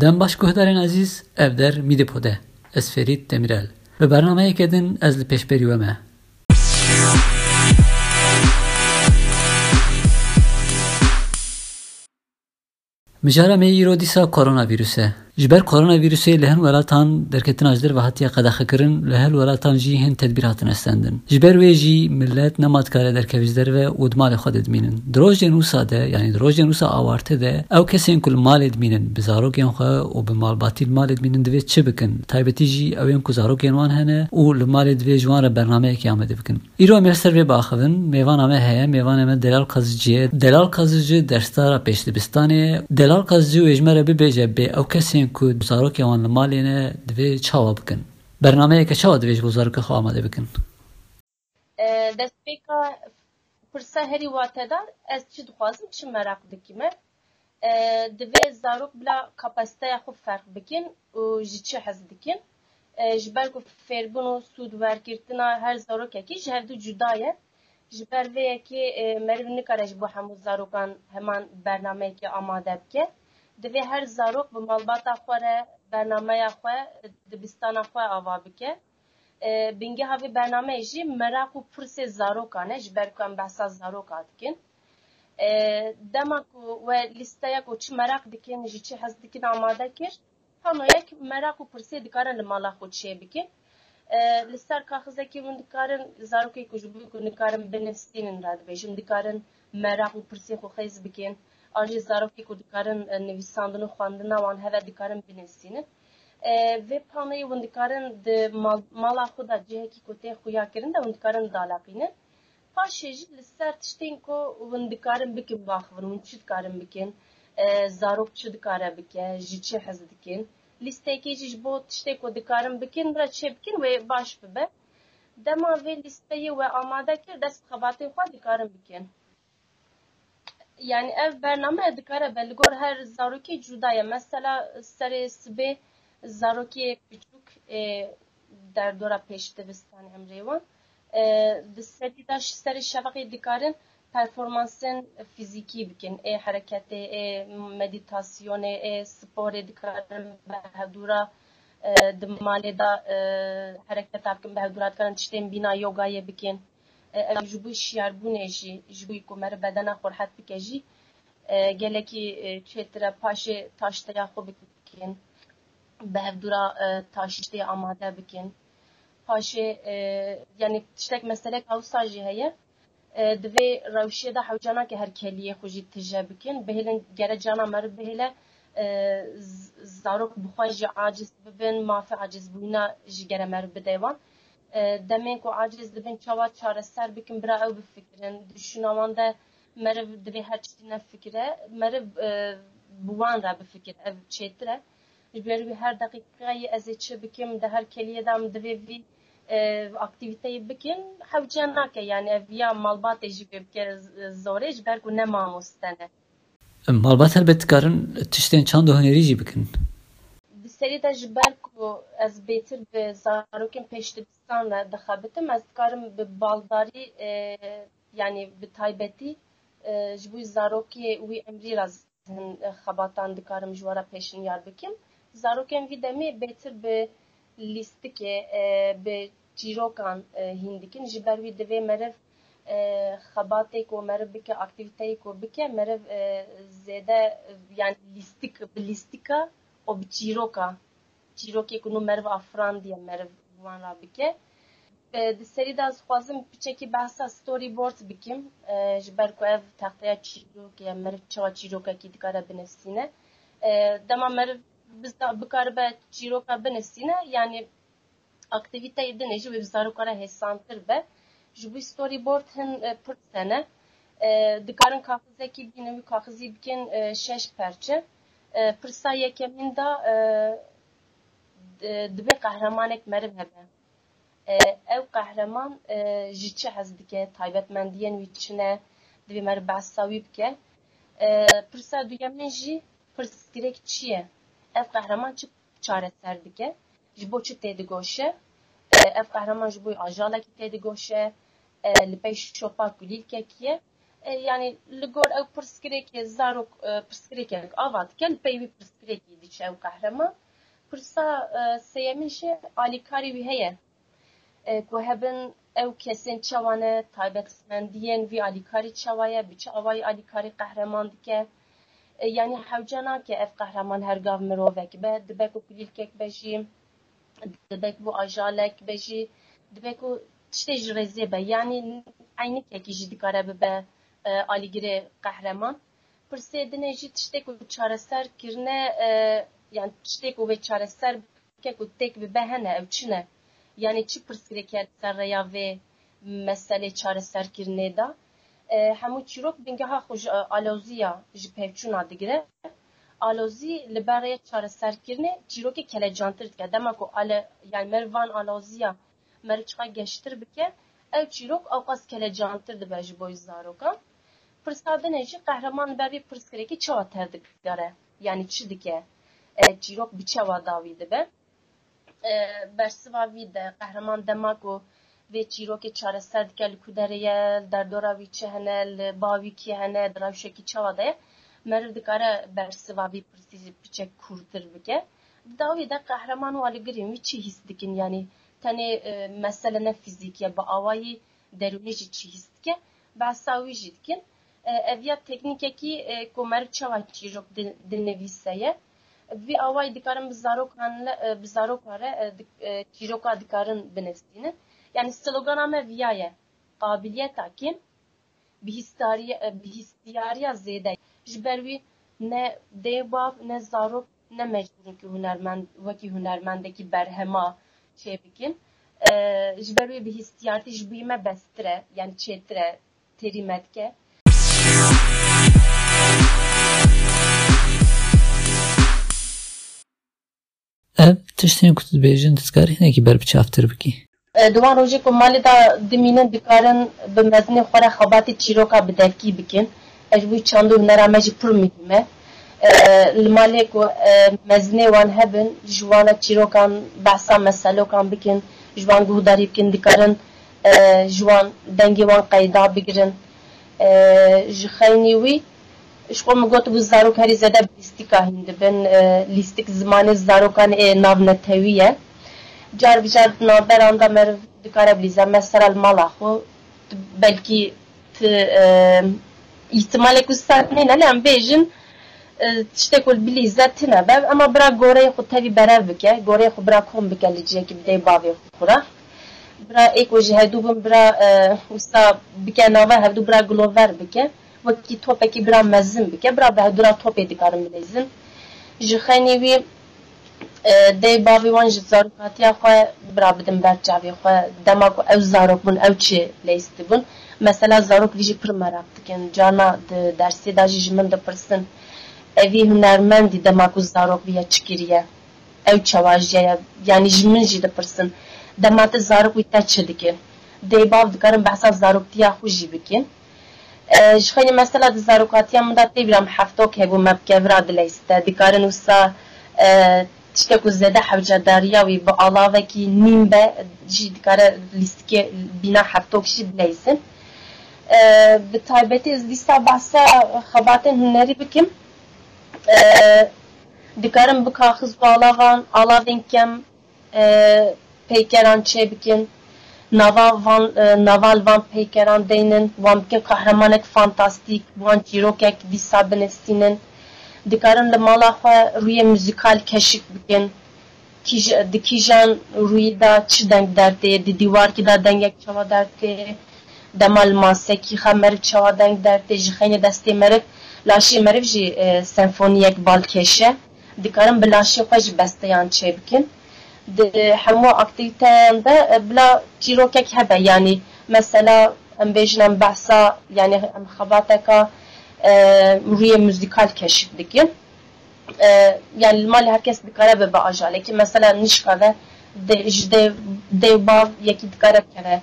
دەم باشکوهدارێن ئازیز ئەبدەر میدە پۆدە دمیرل. دەمیرال بە بەرنمەیەکدن کدن از لپش وەمە مجارە مێ ئیرۆ دیسا کرونا ویروسه. Îro dîsa koronavirüse. Ji ber koronavirüsê li hin welatan derketin ajder ve hatiye qedexekirin li hel welatan jî hin tedbîr hatin estendin. Ji ber wê jî millet nema dikare derkevî derve û di malê xwe de dimînin. Di rojên wisa de yanî di rojên wisa awarte de ew kesên ku li malê dimînin bi zarokên xwe û bi malbatî li malê dimînin divê çi bikin. Taybetî jî ewên ku zarokên wan hene û li malê divê ji wan re bernameyekî amade bikin. Îro em ser vê biaxivin mêvana me heye mêvana me Delal Kazıcı'ye. Delal Kazıcı dersdara pêşdibistanê. Delal Kazıcı û êjmere bibêje bê ew kesên کسین کو زارۆکی ئەوان لە مالێنە دەبێ چاوە بکەن بەرنمەیەکە چاوە دەبێت بۆ زارەکە خۆ ئامادە بکەن دەستپێکە پرسە هەری واتەدار ئەس چی دخوازم چی مەراق بکیمە divê zarok bila kapasiteya xwe ferq bikin û ji çi hez dikin ji ber ku fêrbûn û sûd wergirtina her zarokekî ji hev du cuda ye ji ber vê yekê meriv nikare ji bo hemû zarokan heman bernameyekê amade bike divê her zarok bi malbata xwe re bernameya xwe dibistana xwe ava bike. Bingeha vê bernameyê jî merak û pirsê zarokan e ji ber ku em behsa zaroka dikin. Dema ku we lîsteya ku çi merak dikin ji çi hez dikin amade kir. Panoyek merak û pirsê dikarin li mala xwe çê bikin. Li ser kaxizekî hûn dikarin zarokê ku ji bo ku dikarin binivîsînin re dibêjin dikarin merak û pirsê xwe xêz bikin آجی زاروکی کو دکارن نویساندن و خواندن وان هوا دکارن بنویسینن و پانه ون دکارن د مالا خدا جهه کی کو ته خویا کرن د ون دکارن دالاقینه پاشه جی لسر تشتین کو ون دکارن بکن باخون ون چی دکارن بکن زاروک چی دکاره بکه جی چی حز دکن لیسته کی جی بو تشتی کو دکارن بکن برا چی بکن و باش ببه دما و لیسته و آماده کرد دست خباتی خوا دکارن بکن yani ev bername dikare belgor her zaroki cudaya mesela seri sbe zaroki küçük e, der dora peştevistan emrevan e, di seri daş seri şevaki dikarin performansın fiziki bikin e hareketi e meditasyonu e spor dikarin behedura e, di malê da e, hareket bikin behedura dikarin tiştên bina yogayê bikin ev Ji bo şiyarbûnê jî ji bo ku me bedena xwe rehet bike jî gelekî çêtire paşê taşteya xwe bikin bi hevdûra taştê amade bikin. Paşê yani tiştek meselek ewsa jî heye divê rewşê de hewcanakê her keliyê xwe jî tije bikin. Bihêlin gere cana me bihêle zarok bixwe jî aciz bibin mafê aciz bûna ji gere me re wan demên ku aciz dibin çawa çareser bikin bira ew bifikirin düşünawan de meriv divê her tiştî nefikire meriv bi wan re bifikir ev çêtir e ji ber wî her deqîqeyê ez ê çi bikim di her keliyê de em divê vî aktivîteyê bikin hewce nake yani ev ya malbatê jî pê bike zorê ji ber ku ne mamoste ne malbat helbet dikarin tiştên çand û hunerî jî bikin serî de ji ber ku ez bêtir bi zarokên pêşdibistan re dixebitim ez dikarim bi baldarî yani bi taybetî ji bo zarokê wî emrî re xebatan dikarim ji we re pêşniyar bikim zarokên vî demê bêtir bi lîstikê bi çîrokan hîn dikin ji ber wî divê meriv xebatê ku meriv bike aktiviteyê ku bike meriv zêde yani lîstik bi lîstika o bi çîroka çîrokê ku nû meriv afran diye meriv wan ra bike di serî de ez dixwazim piçekî behsa storyboard bikim. Ji ber ku ev texteya çîrokê ye meriv çawa çîrokekî dikare binivîsîne dema meriv bikaribe çîroka binivîsîne yani aktiviteyê dinê jî wê bi zarokê re hêsantir be. Ji bo storyboard hin pir sene. Dikarin kaxizekî bînin wî kaxizî bikin şeş perçe pirsa yekemîn da dibe qehremanek meriv hebe ew qehreman ji çi hez dike taybetmendiyên wî çi ne divê me re behsa wî bike pirsa duyemîn jî pirsgirêk çi ye ev qehreman çi çareser dike ji bo çi tê digoşe ev qehreman ji bo ajalekî tê digoşe li pey şopa kulîlkekî ye ew pirsgirêkê zarok pirsgirêkek ava dike li peyvî pirsgirêkî diçe ew qehreman pirsa sêyemîn jî alîkarî wî heye. Ku hebin ew kesên çawane taybetmendiyên vî alîkarî çawaye bi çi avayî alîkarî qehreman dike. Yani hewce nake ev qehreman hergav mirovek be. Dibe ku kulîlkek be jî dibe ajalek be jî dibe ku tiştê ji rêzê be yanî eynîkekî jî dikare bibe alîgirê qehreman pirsê dinê jî tiştê ku çareser kirine yani tiştê ku vê çareser bike ku têk bibe hene ew çi ne yani çi pirsgirêk ser rêya vê meselê çareserkirinê da hemû çîrok bingeha xwe ji aloziya ji pevçûna digire alozî li ber rêya çareserkirinê çîrokê kelecantir dike dema ku yani mervan aloziya meriçqa geştir bike ew çîrok ew qas kelecantir dibe ji bo zarokan pirsadinê jî qehreman ber vê pirsgirêkî çawa ter digere yani çi dike çîrok bi çawa dawî dibe bersiva vî de qehreman dema ku vê çîrokê çareser dike li ku derê derdora wî çi hene li bavî kî hene de ye meriv dikare bersiva vî pirsî piçek kûrtir bike dawî de qehreman û alîgirên wî çi hîs dikin yani tenê mesele ne fîzîk ye bi awayî derûnî jî çi hîs dike behsa wî jî dikin ev ya teknîkekî ku meriv çawa çîrok dinivîse ye vî awayî dikarin bi zarokan bi zarokwa re çîroka dikarin binivîsînin yani slogana me viya ye qabiliyeta kî bihîstiyariya zêde ji ber wî ne dêbav ne zarok ne mecburin ki hunermend wekî hunermendekî berhema çê bikin. Ji ber wê bihîstiyarî ji bûyî me e yani çêtir e terî me اب تشتین کتو بیجن دزگاری نیکی بر بچه افتر بکی دوان روشی که مالی دا دمینن دکارن به مزنه خوار خواباتی چیروکا بدرکی بکن اج بوی چاندو نرامه جی پرو میدیمه المالی که مزنی وان هبن جوانا چیرو کن بحسا مسالو کن بکن جوان گوه بکن دکارن جوان دنگی وان قیدا بگرن جخینی وی ji xwe min got bû zarok herî zêde lîstîka hîn dibin lîstik zimanê zarokan ê navnetewî ye car bi car navberan da meriv dikare bilîze mesela li mala xwe belkî tu ihtimalek ku sahnê ne em bêjin tiştek ol bilîze tune be ama bira goreyê xwe tevî berev bike goreyê xwe bira kom bike li ciyekî bidê bavê xwe re bira êk ji hevdû topekî bira mezin bike bira bi hevdûra topê dikarin bilêzin ji xenî wî dê bavê wan ji zarokatiya xwe bira bidin ber çavê xwe dema ku ew zarok bûn ew çi lêst dibûn mesela zarok vî jî pir merak dikin cana di dersê da jî ji min dipirsin evî hunermendî dema ku zarok vî ye çi kiriye ew çawa jiye yani ji min jî dipirsin dema te zarok wî te çi dikin dê bav dikarin behsa zaroktiya xwe jî bikin xenî mesela di zarokatiya min da tê bîram heftok hebû me bikevra dilêste dikarin wisa tiştek ku zêde hewcedariya wî bi alavekî nîm be jî dikare lîstikê bîna heftok jî bileysin bi taybetî ez lîsta behsa xebatên hunerî bikim dikarin bi kaxiz û alavan alavên kem peykeran çê bikin نوال وان نوال وان پیکران دینن وام که قهرمانک فانتاستیک وان چیروک یک بی سابن استینن دکارن ل مالا خو روی موسیقیال کشیک بکن کیج دکیجان روی دا چی دنگ دیوار کی دا دنگ یک چه و درتی دمال ماسه کی خم مرد چه و دنگ درتی جخین دستی مرد لاشی مرد جی سیمفونیک بال کشه دکارن بلاشی خو جی بسته یان چه بکن همو اكتيفيتان بلا تيروكك هبه يعني مثلا ام بيجنم بحثا يعني ام خباتك روی موزیکال کشف بکن یعنی مال هرکس دکاره به باجاله که مثلا نشکاره دجده دی باب یکی دکاره بکنه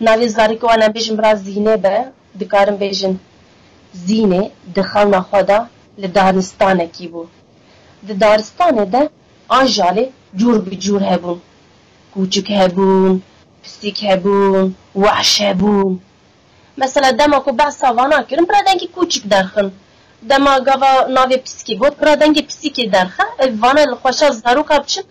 ناوی زاری که وانا بیجن برا زینه به دکارم بیجن زینه دخان خدا لدارستانه کی بو د دارستانه ده آجاله bû di daristanê de ajalê cûr bi cûr hebûn kûçik hebûn pisîk hebûn weş hebûn mesela dema ku behsa vana kirin pira dengî kûçik derxin dema gava navê pisîkê got pira dengê pisîkê derxe ev vana li xweşa zaroka biçin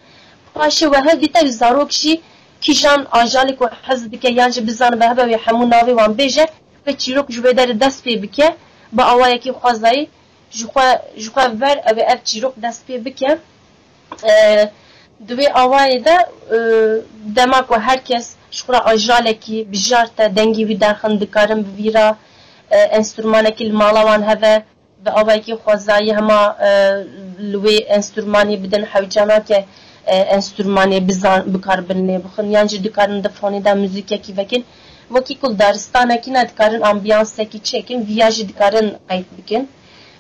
paşê wehe dîte zarok jî kîjan ajalê ku hez dike yan ji bizan be hebe wê hemû navê wan bêje ve çîrok ji wê derê dest pê bike bi awayekî xwezayî ji xwe ji xwe ver ev ev çîrok dest pê bike di wê awayê de dema ku herkes ji xwe ajalekî bijar te dengî wî derxin dikarin bi vîra enstrûmanekî li mala wan heve bi awayekî xwezayî hema li wê enstrûmanî bidin hewcanake enstrûmanê bizan bikarbin lê bixin yan jî dikarin di fonê de müzîkekî vekin wekî ku daristanekî ne dikarin ambiyansekî çekin vîya jî dikarin qeyt bikin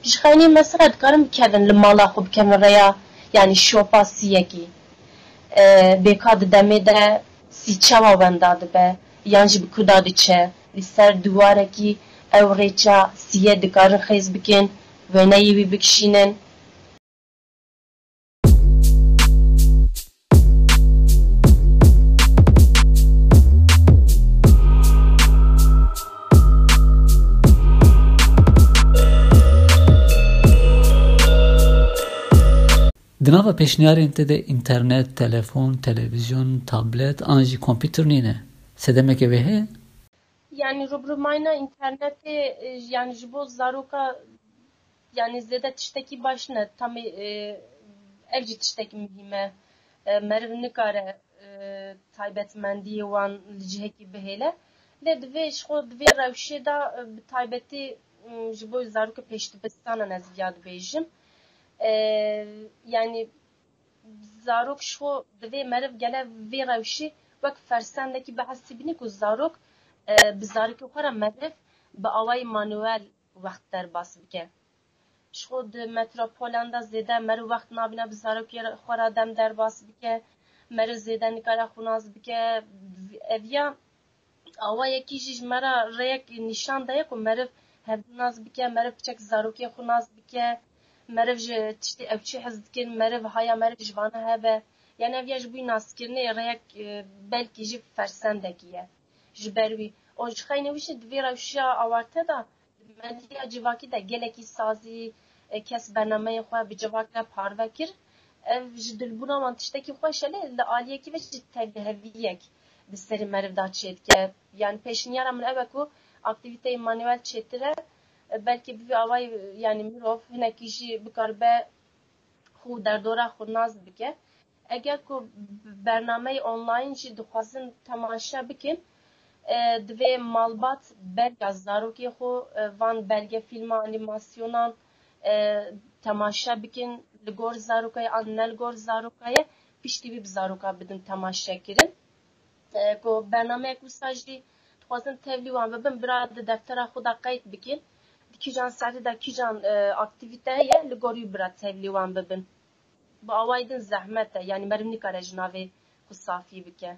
ji xeynî mesela dikarin bikevin li mala xwe bikevin rêya yani şopa siyekî بێکا دەمێدە سیچەوا وەندا دەبێ یان ji bi ku da diçe. Li ser duwarekî ew rêça siyê dikarin xêz bikin wêneyê wî bikişînin Di nava pêşniyarên te de înternet, telefon, televîzyon, tablet an jî kompîter nîne. Sedemeke wê heye? Yani rûbirmayîna internetê yani ji bo zaroka yani zêde tiştekî baş ne tamê ev jî tiştekî mühîm e meriv nikare taybetmendiyê wan li cihekî bihêle lê divê ji xwe di vê rewşê de bi taybetî ji bo zarokê pêşdibistanan ez vêya dibêjim yani zarok şo divê meriv gele vê rewşî wek fersendekî behesî bînî ku zarok bi zarokê xwe re meriv bi manûel wext derbas bike. Ji xwe di metropolan de zêde meriv wext nabîne bi zarokê xwe re dem derbas bike meriv zêde nikare xwinaz bike. Eviya awayekî jî ji me re rêyek nîşan daye ku meriv hevnaz bike meriv piçek zarokê xwe naz bike meriv ji tiştê ev çi hez dikin meriv haya meriv ji vana hebe yani ev ya ji bûî naskirinê rêyek belkî jî fersendekî ye ji ber wî o ji xeynê wî jî di vê rewşiya awarte da medya civakî de gelekî sazî kes bernameyê xwe bi civak re parve kir ev ji dilbûna wan tiştekî xweş e lê li aliyekî ve jî tevheviyek di serî meriv da çêdike yani pêşniyara min ew e ku aktivîteyê manûel çêtir e belki bir avay yani mirov hinekî jî bikaribe xwe derdora xwe naz bike. Eger ku bernameyê online jî dixwazin temaşe bikin divê malbat belga zarokê xwe van belge fîlma anîmasyonan temaşe bikin. Li gor zarokayê an ne li gor zarokayê piştî wî bi zaroka bidin temaşekirin ku bernameyek wisa jî dixwazin tevlî wan bibin bira di deftera kîjan serî de kîjan aktivîte heye li gorî bira tevlî wan bibin bi awayî din zehmet e yani meriv nikare ji navê xwe safî bike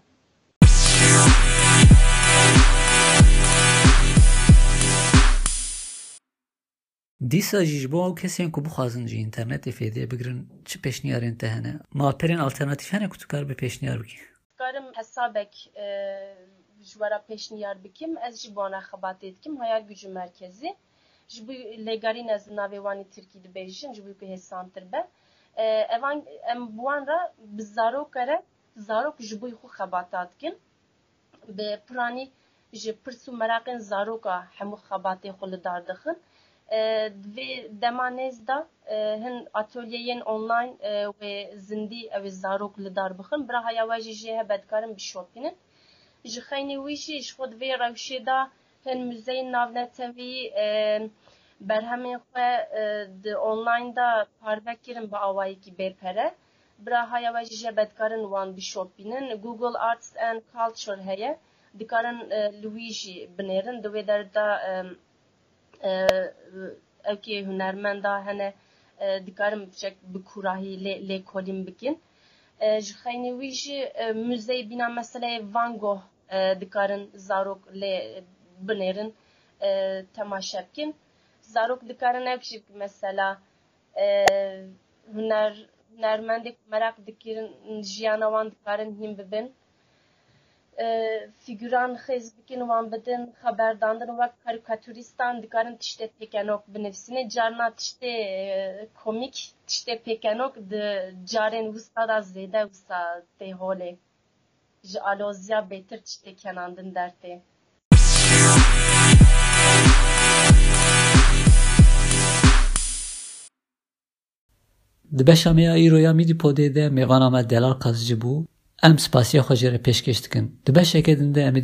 Dîsa jî ji bo ew kesên ku bixwazin ji înternetê fêdiyê bigirin çi pêşniyarên te hene? Maperên alternatîv hene ku tu kar bi pêşniyar bikî? Karim hesabek ji wera pêşniyar bikim ez ji bo xebatê dikim haya gücü merkezî ji ez navê wanî Tirkî dibêjim ji bo ku hêsantir be evan em bi wan re bi zarok re zarok ji bo xwe xebata dikin bi piranî ji pirs û meraqên zaroka hemû xebatê xwe li dar dixin divê dema nêz da hin atölyeyên online wê zindî ew ê zarok li dar bixin bira heya we jî jê hebe dikarin bişopînin ji xeynî wî jî ji xwe divê rewşê da hin müzeyên navnetewî berhemên xwe di online da parve kirin bi awayekî bêpere bira heya we jî jê hebe dikarin wan bişopînin Google Arts and Culture heye. Dikarin li wî jî binêrin di wê derda evkê hunermenda hene dikarin biçek bi kurahî lê lêkolîn bikin. Ji xeynî wî jî müzeyê bîna meseleyê Van Gogh dikarin zarok lê temaşe bikin zarok dikarin ev jî mesela huner hunermendê ku merak dikirin jiyana wan dikarin hîn bibin figüran xez bikin wan bidin xeberdandin wek karikatüristan dikarin tiştê pêkenok binivîsîne carna tiştê komîk tiştê pêkenok di carên wisa da zêde wisa tê holê ji aloziya bêtir tiştê Di beşa me ya îroya Mîdîpodê de mêvana me Delal Qazicî bû em spasiya xwe jê re pêşkêş dikin. Di beşekê din de em ê